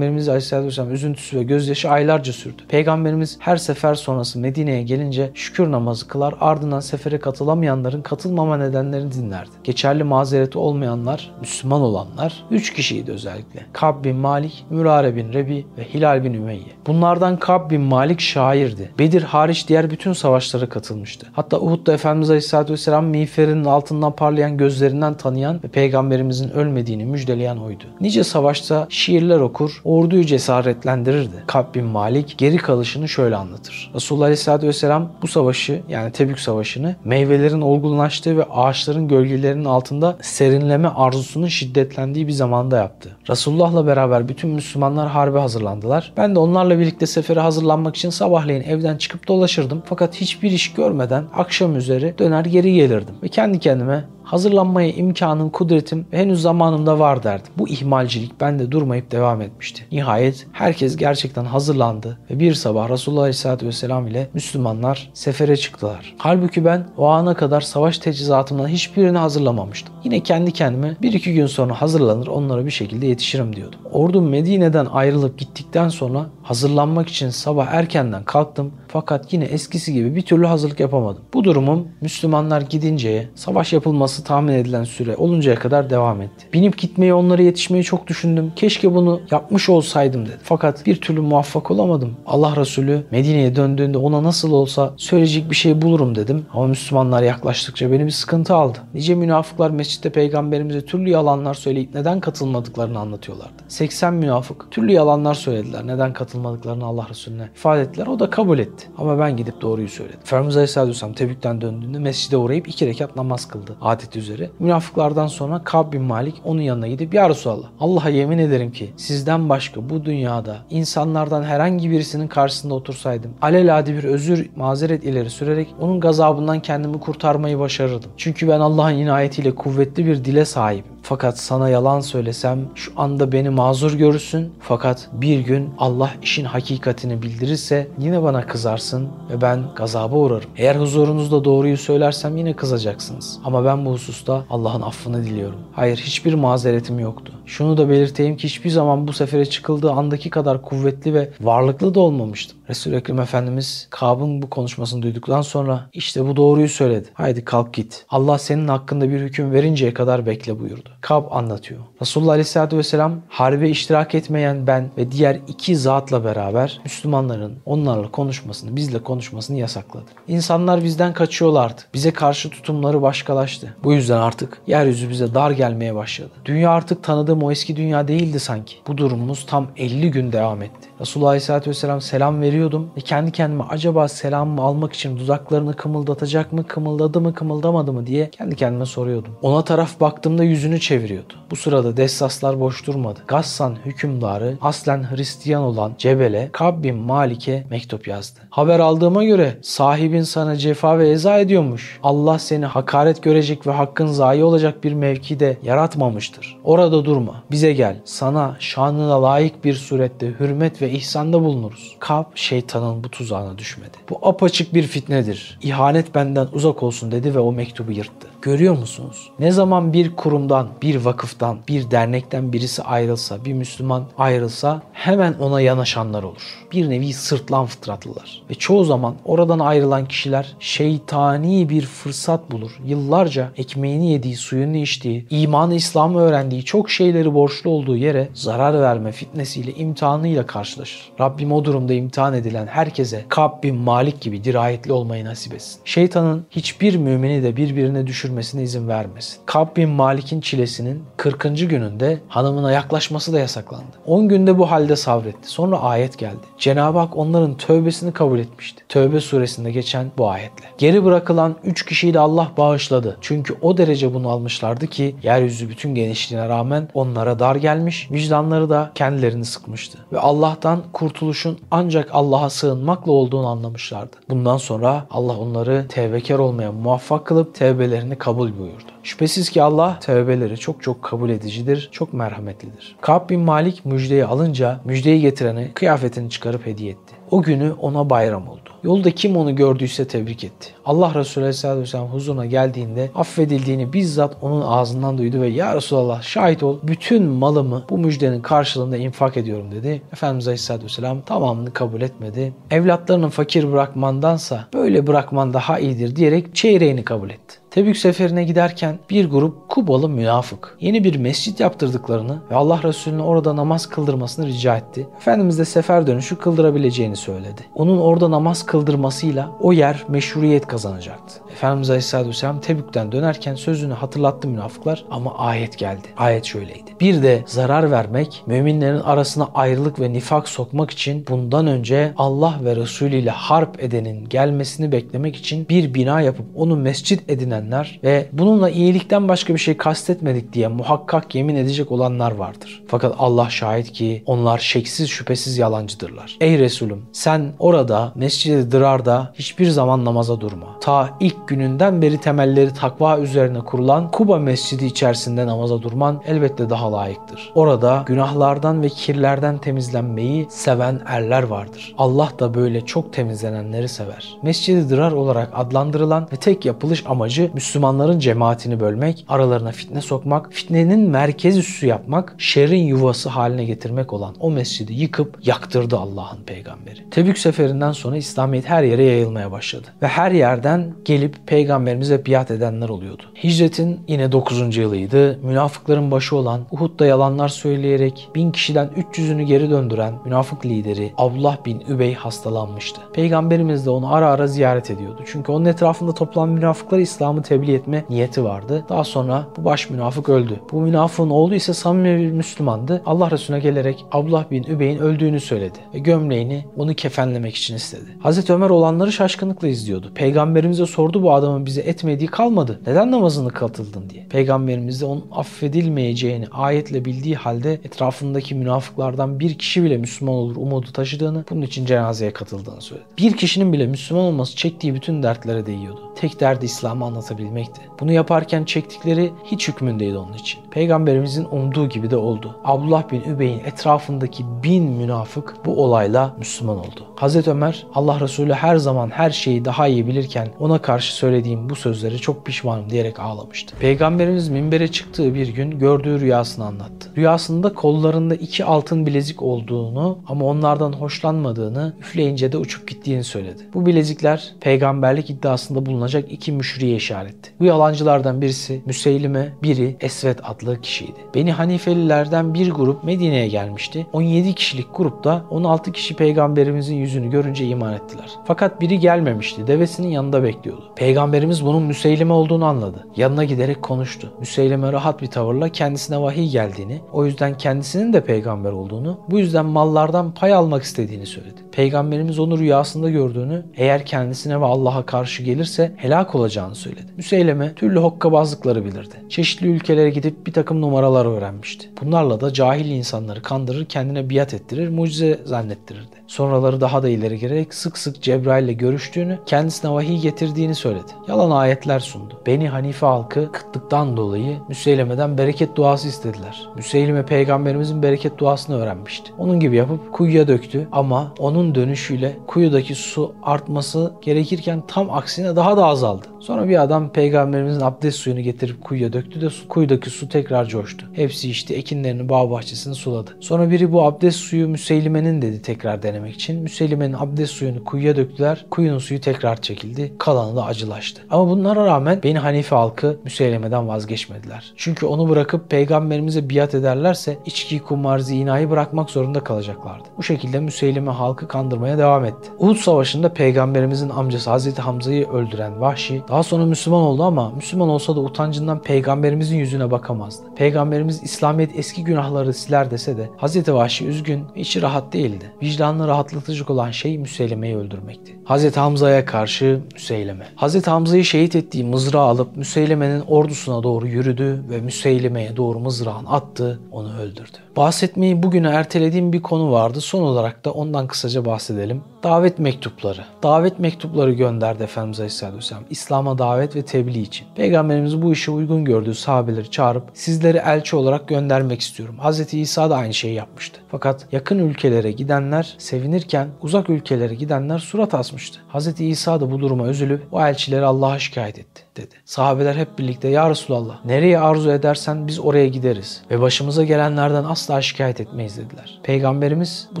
Peygamberimiz Aleyhisselatü Vesselam üzüntüsü ve gözyaşı aylarca sürdü. Peygamberimiz her sefer sonrası Medine'ye gelince şükür namazı kılar ardından sefere katılamayanların katılmama nedenlerini dinlerdi. Geçerli mazereti olmayanlar, Müslüman olanlar 3 kişiydi özellikle. Kab bin Malik, Mürare bin Rebi ve Hilal bin Ümeyye. Bunlardan Kab bin Malik şairdi. Bedir hariç diğer bütün savaşlara katılmıştı. Hatta Uhud'da Efendimiz Aleyhisselatü Vesselam miğferinin altından parlayan gözlerinden tanıyan ve Peygamberimizin ölmediğini müjdeleyen oydu. Nice savaşta şiirler okur, orduyu cesaretlendirirdi. Kab bin Malik geri kalışını şöyle anlatır. Resulullah Aleyhisselatü Vesselam bu savaşı yani Tebük Savaşı'nı meyvelerin olgunlaştığı ve ağaçların gölgelerinin altında serinleme arzusunun şiddetlendiği bir zamanda yaptı. Resulullah'la beraber bütün Müslümanlar harbe hazırlandılar. Ben de onlarla birlikte sefere hazırlanmak için sabahleyin evden çıkıp dolaşırdım. Fakat hiçbir iş görmeden akşam üzeri döner geri gelirdim. Ve kendi kendime hazırlanmaya imkanım, kudretim henüz zamanımda var derdim. Bu ihmalcilik bende durmayıp devam etmişti. Nihayet herkes gerçekten hazırlandı ve bir sabah Resulullah Aleyhisselatü Vesselam ile Müslümanlar sefere çıktılar. Halbuki ben o ana kadar savaş teçhizatımdan hiçbirini hazırlamamıştım. Yine kendi kendime bir iki gün sonra hazırlanır onlara bir şekilde yetişirim diyordum. Ordum Medine'den ayrılıp gittikten sonra hazırlanmak için sabah erkenden kalktım fakat yine eskisi gibi bir türlü hazırlık yapamadım. Bu durumum Müslümanlar gidinceye, savaş yapılması tahmin edilen süre oluncaya kadar devam etti. Binip gitmeyi, onlara yetişmeyi çok düşündüm. Keşke bunu yapmış olsaydım dedim. Fakat bir türlü muvaffak olamadım. Allah Resulü Medine'ye döndüğünde ona nasıl olsa söyleyecek bir şey bulurum dedim. Ama Müslümanlar yaklaştıkça beni bir sıkıntı aldı. Nice münafıklar mescitte peygamberimize türlü yalanlar söyleyip neden katılmadıklarını anlatıyorlardı. 80 münafık türlü yalanlar söylediler. Neden katılmadıklarını Allah Resulüne ifade ettiler. O da kabul etti. Ama ben gidip doğruyu söyledim. Efendimiz Aleyhisselatü Vesselam Tebük'ten döndüğünde mescide uğrayıp iki rekat namaz kıldı adeti üzere. Münafıklardan sonra Kab bin Malik onun yanına gidip Ya Resulallah Allah'a yemin ederim ki sizden başka bu dünyada insanlardan herhangi birisinin karşısında otursaydım alelade bir özür mazeret ileri sürerek onun gazabından kendimi kurtarmayı başarırdım. Çünkü ben Allah'ın inayetiyle kuvvetli bir dile sahibim. Fakat sana yalan söylesem şu anda beni mazur görürsün. Fakat bir gün Allah işin hakikatini bildirirse yine bana kızarsın ve ben gazaba uğrarım. Eğer huzurunuzda doğruyu söylersem yine kızacaksınız. Ama ben bu hususta Allah'ın affını diliyorum. Hayır hiçbir mazeretim yoktu. Şunu da belirteyim ki hiçbir zaman bu sefere çıkıldığı andaki kadar kuvvetli ve varlıklı da olmamıştım. Resul-i Ekrem Efendimiz Kab'ın bu konuşmasını duyduktan sonra işte bu doğruyu söyledi. Haydi kalk git. Allah senin hakkında bir hüküm verinceye kadar bekle buyurdu. Kab anlatıyor. Resulullah Aleyhisselatü Vesselam harbe iştirak etmeyen ben ve diğer iki zatla beraber Müslümanların onlarla konuşmasını, bizle konuşmasını yasakladı. İnsanlar bizden kaçıyorlardı. Bize karşı tutumları başkalaştı. Bu yüzden artık yeryüzü bize dar gelmeye başladı. Dünya artık tanıdığım o eski dünya değildi sanki. Bu durumumuz tam 50 gün devam etti. Resulullah Aleyhisselatü Vesselam selam veriyordum ve kendi kendime acaba selamımı almak için dudaklarını kımıldatacak mı, kımıldadı mı, kımıldamadı mı diye kendi kendime soruyordum. Ona taraf baktığımda yüzünü çeviriyordu. Bu sırada Dessaslar boş durmadı. Gassan hükümdarı aslen Hristiyan olan Cebel'e Kab bin Malik'e mektup yazdı. Haber aldığıma göre sahibin sana cefa ve eza ediyormuş. Allah seni hakaret görecek ve hakkın zayi olacak bir mevkide yaratmamıştır. Orada durma. Bize gel. Sana şanına layık bir surette hürmet ve ihsanda bulunuruz. Kab şeytanın bu tuzağına düşmedi. Bu apaçık bir fitnedir. İhanet benden uzak olsun dedi ve o mektubu yırttı. Görüyor musunuz? Ne zaman bir kurumdan, bir vakıftan, bir dernekten birisi ayrılsa, bir Müslüman ayrılsa hemen ona yanaşanlar olur. Bir nevi sırtlan fıtratlılar. Ve çoğu zaman oradan ayrılan kişiler şeytani bir fırsat bulur. Yıllarca ekmeğini yediği, suyunu içtiği, imanı İslam'ı öğrendiği, çok şeyleri borçlu olduğu yere zarar verme fitnesiyle, imtihanıyla karşılaşır. Rabbim o durumda imtihan edilen herkese Kab bin Malik gibi dirayetli olmayı nasip etsin. Şeytanın hiçbir mümini de birbirine düşürmesine izin vermesin. Kab bin Malik'in çilesinin 40. gününde hanımına yaklaşması da yasaklandı. 10 günde bu halde sabretti. Sonra ayet geldi. Cenab-ı Hak onların tövbesini kabul etmişti. Tövbe suresinde geçen bu ayetle. Geri bırakılan 3 kişiyi de Allah bağışladı. Çünkü o derece bunu almışlardı ki yeryüzü bütün genişliğine rağmen onlara dar gelmiş, vicdanları da kendilerini sıkmıştı. Ve Allah'tan kurtuluşun ancak Allah'a sığınmakla olduğunu anlamışlardı. Bundan sonra Allah onları tevbekar olmaya muvaffak kılıp tevbelerini kabul buyurdu. Şüphesiz ki Allah tevbeleri çok çok kabul edicidir, çok merhametlidir. Ka'b bin Malik müjdeyi alınca müjdeyi getirene kıyafetini çıkarıp hediye etti. O günü ona bayram oldu. Yolda kim onu gördüyse tebrik etti. Allah Resulü Aleyhisselatü Vesselam huzuruna geldiğinde affedildiğini bizzat onun ağzından duydu ve Ya Resulallah şahit ol bütün malımı bu müjdenin karşılığında infak ediyorum dedi. Efendimiz Aleyhisselatü Vesselam tamamını kabul etmedi. Evlatlarını fakir bırakmandansa böyle bırakman daha iyidir diyerek çeyreğini kabul etti. Tebük seferine giderken bir grup Kubalı münafık yeni bir mescit yaptırdıklarını ve Allah Resulü'nün orada namaz kıldırmasını rica etti. Efendimiz de sefer dönüşü kıldırabileceğini söyledi. Onun orada namaz kıldırmasıyla o yer meşruiyet kazanacaktı. Efendimiz Aleyhisselatü Vesselam Tebük'ten dönerken sözünü hatırlattı münafıklar ama ayet geldi. Ayet şöyleydi. Bir de zarar vermek, müminlerin arasına ayrılık ve nifak sokmak için bundan önce Allah ve Resulü ile harp edenin gelmesini beklemek için bir bina yapıp onu mescit edinenler ve bununla iyilikten başka bir şey kastetmedik diye muhakkak yemin edecek olanlar vardır. Fakat Allah şahit ki onlar şeksiz şüphesiz yalancıdırlar. Ey Resulüm sen orada Mescid-i Dırar'da hiçbir zaman namaza durma. Ta ilk gününden beri temelleri takva üzerine kurulan Kuba Mescidi içerisinde namaza durman elbette daha layıktır. Orada günahlardan ve kirlerden temizlenmeyi seven erler vardır. Allah da böyle çok temizlenenleri sever. Mescid-i Dırar olarak adlandırılan ve tek yapılış amacı Müslümanların cemaatini bölmek, aralarına fitne sokmak, fitnenin merkez üssü yapmak, şerrin yuvası haline getirmek olan o mescidi yıkıp yaktırdı Allah'ın peygamberi. Tebük seferinden sonra İslamiyet her yere yayılmaya başladı. Ve her yerden gelip peygamberimize biat edenler oluyordu. Hicretin yine 9. yılıydı. Münafıkların başı olan Uhud'da yalanlar söyleyerek bin kişiden 300'ünü geri döndüren münafık lideri Abdullah bin Übey hastalanmıştı. Peygamberimiz de onu ara ara ziyaret ediyordu. Çünkü onun etrafında toplanan münafıkları İslam'ı tebliğ etme niyeti vardı. Daha sonra bu baş münafık öldü. Bu münafığın oğlu ise samimi bir Müslümandı. Allah Resulüne gelerek Abdullah bin Übey'in öldüğünü söyledi ve gömleğini onu kefenlemek için istedi. Hazreti Ömer olanları şaşkınlıkla izliyordu. Peygamberimize sordu bu adamın bize etmediği kalmadı. Neden namazını katıldın diye. Peygamberimiz de onun affedilmeyeceğini ayetle bildiği halde etrafındaki münafıklardan bir kişi bile Müslüman olur umudu taşıdığını, bunun için cenazeye katıldığını söyledi. Bir kişinin bile Müslüman olması çektiği bütün dertlere değiyordu. Tek derdi İslam'ı anlatabilmekti. Bunu yaparken çektikleri hiç hükmündeydi onun için. Peygamberimizin umduğu gibi de oldu. Abdullah bin Übey'in etrafındaki bin münafık bu olayla Müslüman oldu. Hazreti Ömer Allah Resulü her zaman her şeyi daha iyi bilirken ona karşı söylediğim bu sözleri çok pişmanım diyerek ağlamıştı. Peygamberimiz minbere çıktığı bir gün gördüğü rüyasını anlattı. Rüyasında kollarında iki altın bilezik olduğunu ama onlardan hoşlanmadığını üfleyince de uçup gittiğini söyledi. Bu bilezikler peygamberlik iddiasında bulunacak iki müşriye işaretti. Bu yalancılardan birisi Müseylime, biri Esvet adlı kişiydi. Beni Hanifelilerden bir grup Medine'ye gelmişti. 17 kişilik grupta 16 kişi peygamberimizin yüzünü görünce iman ettiler. Fakat biri gelmemişti. Devesinin yanında bekliyordu. Peygamberimiz bunun Müseylime olduğunu anladı. Yanına giderek konuştu. Müseylime rahat bir tavırla kendisine vahiy geldiğini, o yüzden kendisinin de peygamber olduğunu, bu yüzden mallardan pay almak istediğini söyledi. Peygamberimiz onu rüyasında gördüğünü, eğer kendisine ve Allah'a karşı gelirse helak olacağını söyledi. Müseyleme türlü hokkabazlıkları bilirdi. Çeşitli ülkelere gidip bir takım numaralar öğrenmişti. Bunlarla da cahil insanları kandırır, kendine biat ettirir, mucize zannettirirdi. Sonraları daha da ileri girerek sık sık Cebrail ile görüştüğünü, kendisine vahiy getirdiğini söyledi. Yalan ayetler sundu. Beni Hanife halkı kıtlıktan dolayı Müseyleme'den bereket duası istediler. Müseyleme peygamberimizin bereket duasını öğrenmişti. Onun gibi yapıp kuyuya döktü ama onun dönüşüyle kuyudaki su artması gerekirken tam aksine daha da azaldı. Sonra bir adam peygamberimizin abdest suyunu getirip kuyuya döktü de su, kuyudaki su tekrar coştu. Hepsi işte ekinlerini bağ bahçesini suladı. Sonra biri bu abdest suyu Müseylime'nin dedi tekrar denemek için. Müseylime'nin abdest suyunu kuyuya döktüler. Kuyunun suyu tekrar çekildi. Kalanı da acılaştı. Ama bunlara rağmen Beni Hanife halkı Müseylime'den vazgeçmediler. Çünkü onu bırakıp peygamberimize biat ederlerse içki, kumar, zinayı bırakmak zorunda kalacaklardı. Bu şekilde Müseylime halkı kandırmaya devam etti. Uhud Savaşı'nda peygamberimizin amcası Hazreti Hamza'yı öldüren Vahşi daha sonra Müslüman oldu ama Müslüman olsa da utancından peygamberimizin yüzüne bakamazdı. Peygamberimiz İslamiyet eski günahları siler dese de Hazreti Vahşi üzgün ve içi rahat değildi. Vicdanını rahatlatıcı olan şey Müseyleme'yi öldürmekti. Hazreti Hamza'ya karşı Müseyleme. Hazreti Hamza'yı şehit ettiği mızrağı alıp Müseyleme'nin ordusuna doğru yürüdü ve Müseyleme'ye doğru mızrağını attı, onu öldürdü. Bahsetmeyi bugüne ertelediğim bir konu vardı. Son olarak da ondan kısaca bahsedelim. Davet mektupları. Davet mektupları gönderdi Efendimiz Aleyhisselatü Vesselam. İslam'a davet ve tebliğ için. Peygamberimiz bu işi uygun gördüğü sahabeleri çağırıp sizleri elçi olarak göndermek istiyorum. Hz. İsa da aynı şeyi yapmıştı. Fakat yakın ülkelere gidenler sevinirken uzak ülkelere gidenler surat asmıştı. Hz. İsa da bu duruma üzülüp o elçileri Allah'a şikayet etti dedi. Sahabeler hep birlikte ya Resulallah nereye arzu edersen biz oraya gideriz ve başımıza gelenlerden asla şikayet etmeyiz dediler. Peygamberimiz bu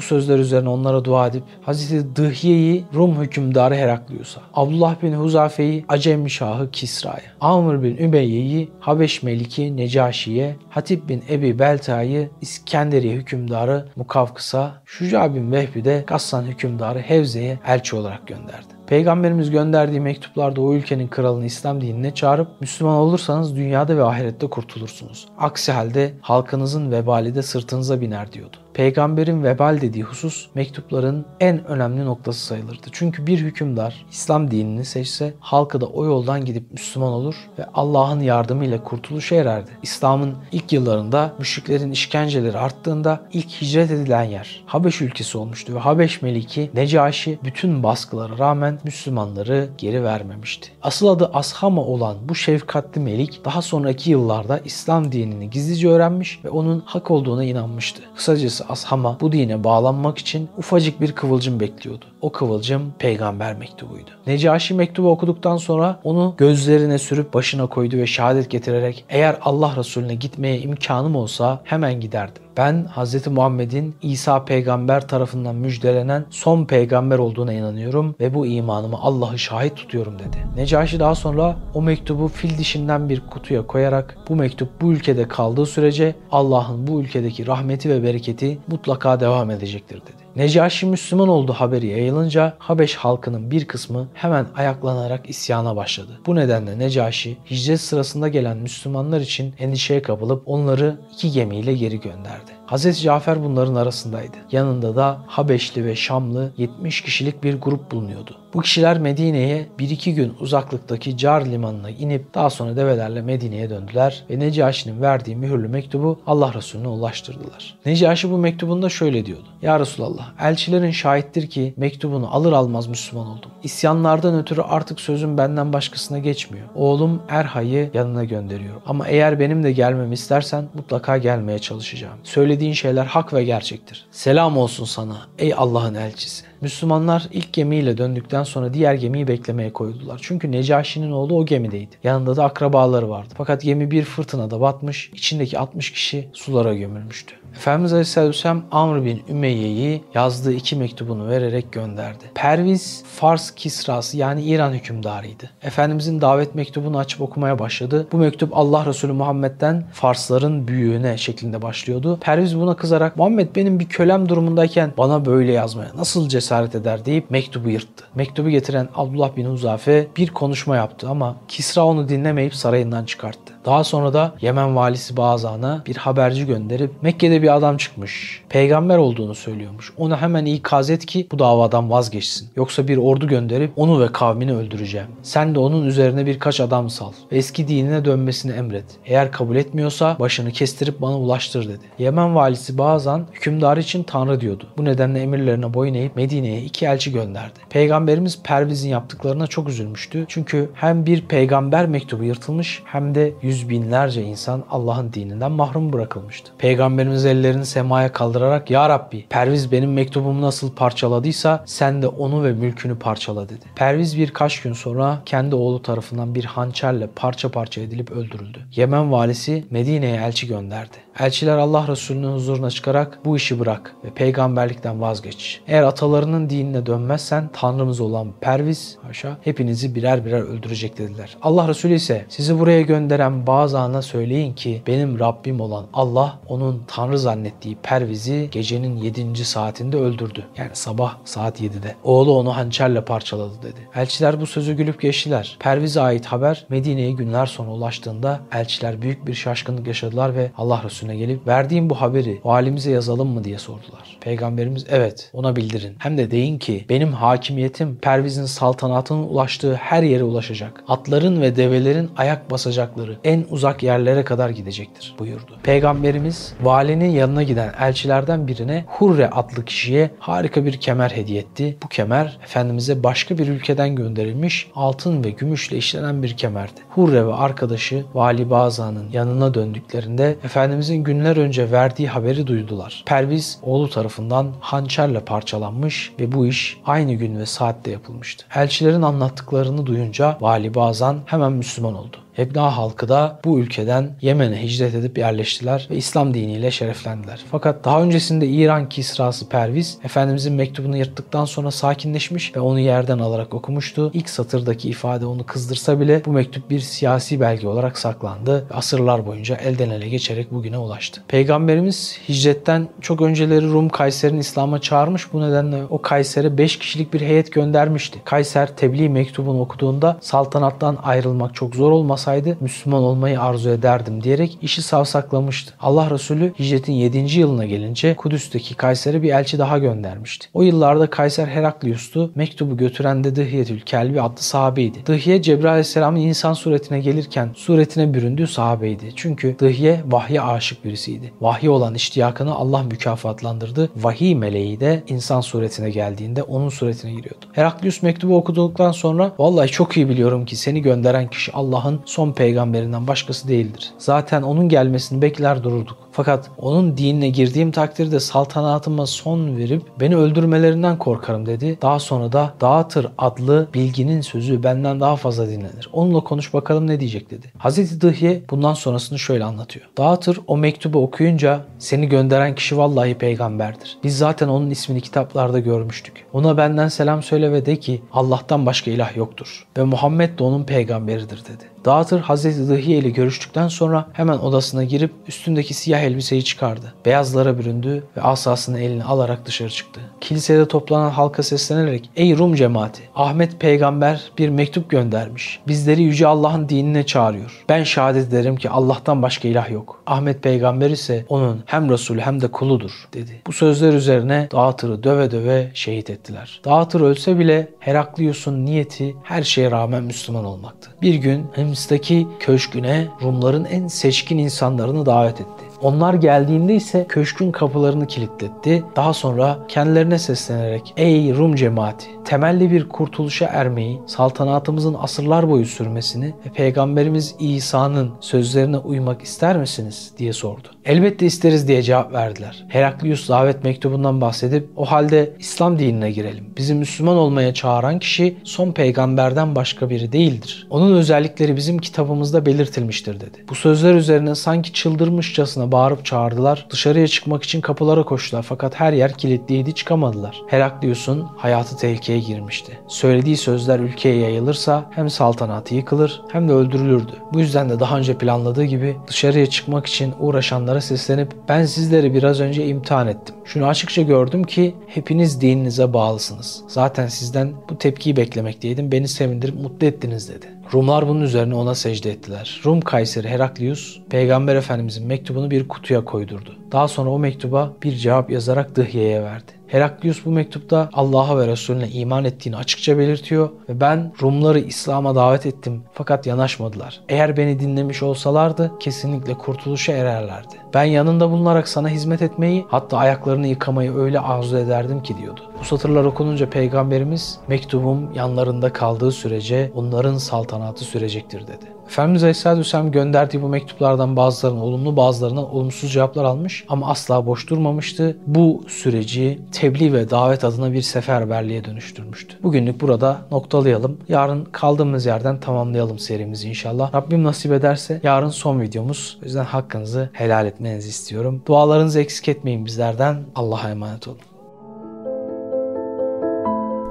sözler üzerine onlara dua edip Hazreti Dıhye'yi Rum hükümdarı Heraklius'a, Abdullah bin Huzafe'yi Acem Şahı Kisra'ya, Amr bin Ümeyye'yi Habeş Meliki Necaşi'ye, Hatip bin Ebi Belta'yı İskenderiye hükümdarı Mukavkıs'a, Şuca bin Vehbi de Gassan hükümdarı Hevze'ye elçi olarak gönderdi. Peygamberimiz gönderdiği mektuplarda o ülkenin kralını İslam dinine çağırıp Müslüman olursanız dünyada ve ahirette kurtulursunuz. Aksi halde halkınızın vebali de sırtınıza biner diyordu. Peygamberin vebal dediği husus mektupların en önemli noktası sayılırdı. Çünkü bir hükümdar İslam dinini seçse halkı da o yoldan gidip Müslüman olur ve Allah'ın yardımıyla kurtuluşa ererdi. İslam'ın ilk yıllarında müşriklerin işkenceleri arttığında ilk hicret edilen yer Habeş ülkesi olmuştu ve Habeş Meliki Necaşi bütün baskılara rağmen Müslümanları geri vermemişti. Asıl adı Ashama olan bu şefkatli melik daha sonraki yıllarda İslam dinini gizlice öğrenmiş ve onun hak olduğuna inanmıştı. Kısacası Ashama bu dine bağlanmak için ufacık bir kıvılcım bekliyordu. O kıvılcım peygamber mektubuydu. Necaşi mektubu okuduktan sonra onu gözlerine sürüp başına koydu ve şehadet getirerek eğer Allah Resulüne gitmeye imkanım olsa hemen giderdim. Ben Hz. Muhammed'in İsa peygamber tarafından müjdelenen son peygamber olduğuna inanıyorum ve bu imanımı Allah'ı şahit tutuyorum dedi. Necaşi daha sonra o mektubu fil dişinden bir kutuya koyarak bu mektup bu ülkede kaldığı sürece Allah'ın bu ülkedeki rahmeti ve bereketi mutlaka devam edecektir dedi. Necaşi Müslüman oldu haberi yayılınca Habeş halkının bir kısmı hemen ayaklanarak isyana başladı. Bu nedenle Necaşi hicret sırasında gelen Müslümanlar için endişeye kapılıp onları iki gemiyle geri gönderdi. Hz. Cafer bunların arasındaydı. Yanında da Habeşli ve Şamlı 70 kişilik bir grup bulunuyordu. Bu kişiler Medine'ye 1-2 gün uzaklıktaki Car limanına inip daha sonra develerle Medine'ye döndüler ve Necaşi'nin verdiği mühürlü mektubu Allah Resulüne ulaştırdılar. Necaşi bu mektubunda şöyle diyordu. Ya Resulallah elçilerin şahittir ki mektubunu alır almaz Müslüman oldum. İsyanlardan ötürü artık sözüm benden başkasına geçmiyor. Oğlum Erha'yı yanına gönderiyorum. Ama eğer benim de gelmemi istersen mutlaka gelmeye çalışacağım. Söylediğin şeyler hak ve gerçektir. Selam olsun sana ey Allah'ın elçisi. Müslümanlar ilk gemiyle döndükten sonra diğer gemiyi beklemeye koyuldular. Çünkü Necaşi'nin oğlu o gemideydi. Yanında da akrabaları vardı. Fakat gemi bir fırtınada batmış, içindeki 60 kişi sulara gömülmüştü. Efendimiz Aleyhisselatü Vesselam Amr bin Ümeyye'yi yazdığı iki mektubunu vererek gönderdi. Perviz Fars Kisrası yani İran hükümdarıydı. Efendimizin davet mektubunu açıp okumaya başladı. Bu mektup Allah Resulü Muhammed'den Farsların büyüğüne şeklinde başlıyordu. Perviz buna kızarak Muhammed benim bir kölem durumundayken bana böyle yazmaya nasıl cesaret eder deyip mektubu yırttı. Mektubu getiren Abdullah bin Huzafe bir konuşma yaptı ama Kisra onu dinlemeyip sarayından çıkarttı. Daha sonra da Yemen valisi Bazan'a bir haberci gönderip Mekke'de bir adam çıkmış. Peygamber olduğunu söylüyormuş. Onu hemen ikaz et ki bu davadan vazgeçsin. Yoksa bir ordu gönderip onu ve kavmini öldüreceğim. Sen de onun üzerine birkaç adam sal eski dinine dönmesini emret. Eğer kabul etmiyorsa başını kestirip bana ulaştır dedi. Yemen valisi Bazan hükümdar için tanrı diyordu. Bu nedenle emirlerine boyun eğip Medine'ye iki elçi gönderdi. Peygamberimiz Perviz'in yaptıklarına çok üzülmüştü. Çünkü hem bir peygamber mektubu yırtılmış hem de yüz binlerce insan Allah'ın dininden mahrum bırakılmıştı. Peygamberimiz ellerini semaya kaldırarak Ya Rabbi Perviz benim mektubumu nasıl parçaladıysa sen de onu ve mülkünü parçala dedi. Perviz birkaç gün sonra kendi oğlu tarafından bir hançerle parça parça edilip öldürüldü. Yemen valisi Medine'ye elçi gönderdi. Elçiler Allah Resulü'nün huzuruna çıkarak bu işi bırak ve peygamberlikten vazgeç. Eğer atalarının dinine dönmezsen Tanrımız olan Perviz haşa hepinizi birer birer öldürecek dediler. Allah Resulü ise sizi buraya gönderen bazı söyleyin ki benim Rabbim olan Allah onun Tanrı zannettiği Perviz'i gecenin 7. saatinde öldürdü. Yani sabah saat 7'de. Oğlu onu hançerle parçaladı dedi. Elçiler bu sözü gülüp geçtiler. Perviz'e ait haber Medine'ye günler sonra ulaştığında elçiler büyük bir şaşkınlık yaşadılar ve Allah Resulüne gelip verdiğim bu haberi valimize yazalım mı diye sordular. Peygamberimiz evet ona bildirin. Hem de deyin ki benim hakimiyetim Perviz'in saltanatının ulaştığı her yere ulaşacak. Atların ve develerin ayak basacakları en uzak yerlere kadar gidecektir buyurdu. Peygamberimiz valinin yanına giden elçilerden birine Hurre adlı kişiye harika bir kemer hediye etti. Bu kemer Efendimiz'e başka bir ülkeden gönderilmiş altın ve gümüşle işlenen bir kemerdi. Hurre ve arkadaşı Vali Baza'nın yanına döndüklerinde Efendimiz'in günler önce verdiği haberi duydular. Perviz oğlu tarafından hançerle parçalanmış ve bu iş aynı gün ve saatte yapılmıştı. Elçilerin anlattıklarını duyunca Vali Bazan hemen Müslüman oldu. Ebna halkı da bu ülkeden Yemen'e hicret edip yerleştiler ve İslam diniyle şereflendiler. Fakat daha öncesinde İran Kisrası Perviz Efendimizin mektubunu yırttıktan sonra sakinleşmiş ve onu yerden alarak okumuştu. İlk satırdaki ifade onu kızdırsa bile bu mektup bir siyasi belge olarak saklandı ve asırlar boyunca elden ele geçerek bugüne ulaştı. Peygamberimiz hicretten çok önceleri Rum Kayser'in İslam'a çağırmış. Bu nedenle o Kayser'e 5 kişilik bir heyet göndermişti. Kayser tebliğ mektubunu okuduğunda saltanattan ayrılmak çok zor olmasa olmasaydı Müslüman olmayı arzu ederdim diyerek işi savsaklamıştı. Allah Resulü hicretin 7. yılına gelince Kudüs'teki Kayser'e bir elçi daha göndermişti. O yıllarda Kayser Heraklius'tu. Mektubu götüren de Dıhiyetül Kelbi adlı sahabeydi. Dıhiye Cebrail Aleyhisselam'ın insan suretine gelirken suretine büründüğü sahabeydi. Çünkü Dıhiye vahye aşık birisiydi. Vahye olan iştiyakını Allah mükafatlandırdı. Vahiy meleği de insan suretine geldiğinde onun suretine giriyordu. Heraklius mektubu okuduktan sonra vallahi çok iyi biliyorum ki seni gönderen kişi Allah'ın son peygamberinden başkası değildir. Zaten onun gelmesini bekler dururduk. Fakat onun dinine girdiğim takdirde saltanatıma son verip beni öldürmelerinden korkarım dedi. Daha sonra da Dağıtır adlı bilginin sözü benden daha fazla dinlenir. Onunla konuş bakalım ne diyecek dedi. Hazreti Dıhye bundan sonrasını şöyle anlatıyor. Dağıtır o mektubu okuyunca seni gönderen kişi vallahi peygamberdir. Biz zaten onun ismini kitaplarda görmüştük. Ona benden selam söyle ve de ki Allah'tan başka ilah yoktur. Ve Muhammed de onun peygamberidir dedi. Dağıtır Hazreti Dıhiye ile görüştükten sonra hemen odasına girip üstündeki siyah elbiseyi çıkardı. Beyazlara büründü ve asasını eline alarak dışarı çıktı. Kilisede toplanan halka seslenerek Ey Rum cemaati! Ahmet peygamber bir mektup göndermiş. Bizleri Yüce Allah'ın dinine çağırıyor. Ben şehadet ederim ki Allah'tan başka ilah yok. Ahmet peygamber ise onun hem Resulü hem de kuludur dedi. Bu sözler üzerine Dağıtır'ı döve döve şehit ettiler. Dağıtır ölse bile Heraklius'un niyeti her şeye rağmen Müslüman olmaktı. Bir gün Hıms'taki köşküne Rumların en seçkin insanlarını davet etti. Onlar geldiğinde ise köşkün kapılarını kilitletti. Daha sonra kendilerine seslenerek ''Ey Rum cemaati, temelli bir kurtuluşa ermeyi, saltanatımızın asırlar boyu sürmesini ve Peygamberimiz İsa'nın sözlerine uymak ister misiniz?'' diye sordu. Elbette isteriz diye cevap verdiler. Heraklius davet mektubundan bahsedip o halde İslam dinine girelim. Bizi Müslüman olmaya çağıran kişi son peygamberden başka biri değildir. Onun özellikleri bizim kitabımızda belirtilmiştir dedi. Bu sözler üzerine sanki çıldırmışçasına bağırıp çağırdılar. Dışarıya çıkmak için kapılara koştular fakat her yer kilitliydi çıkamadılar. Heraklius'un hayatı tehlikeye girmişti. Söylediği sözler ülkeye yayılırsa hem saltanatı yıkılır hem de öldürülürdü. Bu yüzden de daha önce planladığı gibi dışarıya çıkmak için uğraşanlara seslenip ben sizleri biraz önce imtihan ettim. Şunu açıkça gördüm ki hepiniz dininize bağlısınız. Zaten sizden bu tepkiyi beklemekteydim. Beni sevindirip mutlu ettiniz dedi. Rumlar bunun üzerine ona secde ettiler. Rum Kayseri Heraklius, Peygamber Efendimizin mektubunu bir kutuya koydurdu. Daha sonra o mektuba bir cevap yazarak Dıhye'ye verdi. Heraklius bu mektupta Allah'a ve Resulüne iman ettiğini açıkça belirtiyor ve ben Rumları İslam'a davet ettim fakat yanaşmadılar. Eğer beni dinlemiş olsalardı kesinlikle kurtuluşa ererlerdi. Ben yanında bulunarak sana hizmet etmeyi hatta ayaklarını yıkamayı öyle arzu ederdim ki diyordu. Bu satırlar okununca peygamberimiz mektubum yanlarında kaldığı sürece onların saltanatı sürecektir dedi. Efendimiz Aleyhisselatü Vesselam gönderdiği bu mektuplardan bazılarının olumlu bazılarından olumsuz cevaplar almış ama asla boş durmamıştı. Bu süreci tebliğ ve davet adına bir seferberliğe dönüştürmüştü. Bugünlük burada noktalayalım. Yarın kaldığımız yerden tamamlayalım serimizi inşallah. Rabbim nasip ederse yarın son videomuz. O yüzden hakkınızı helal etmenizi istiyorum. Dualarınızı eksik etmeyin bizlerden. Allah'a emanet olun.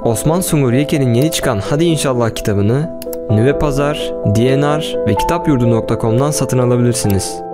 Osman Sungur Yeke'nin yeni çıkan Hadi İnşallah kitabını Nüve Pazar, DNR ve kitapyurdu.com'dan satın alabilirsiniz.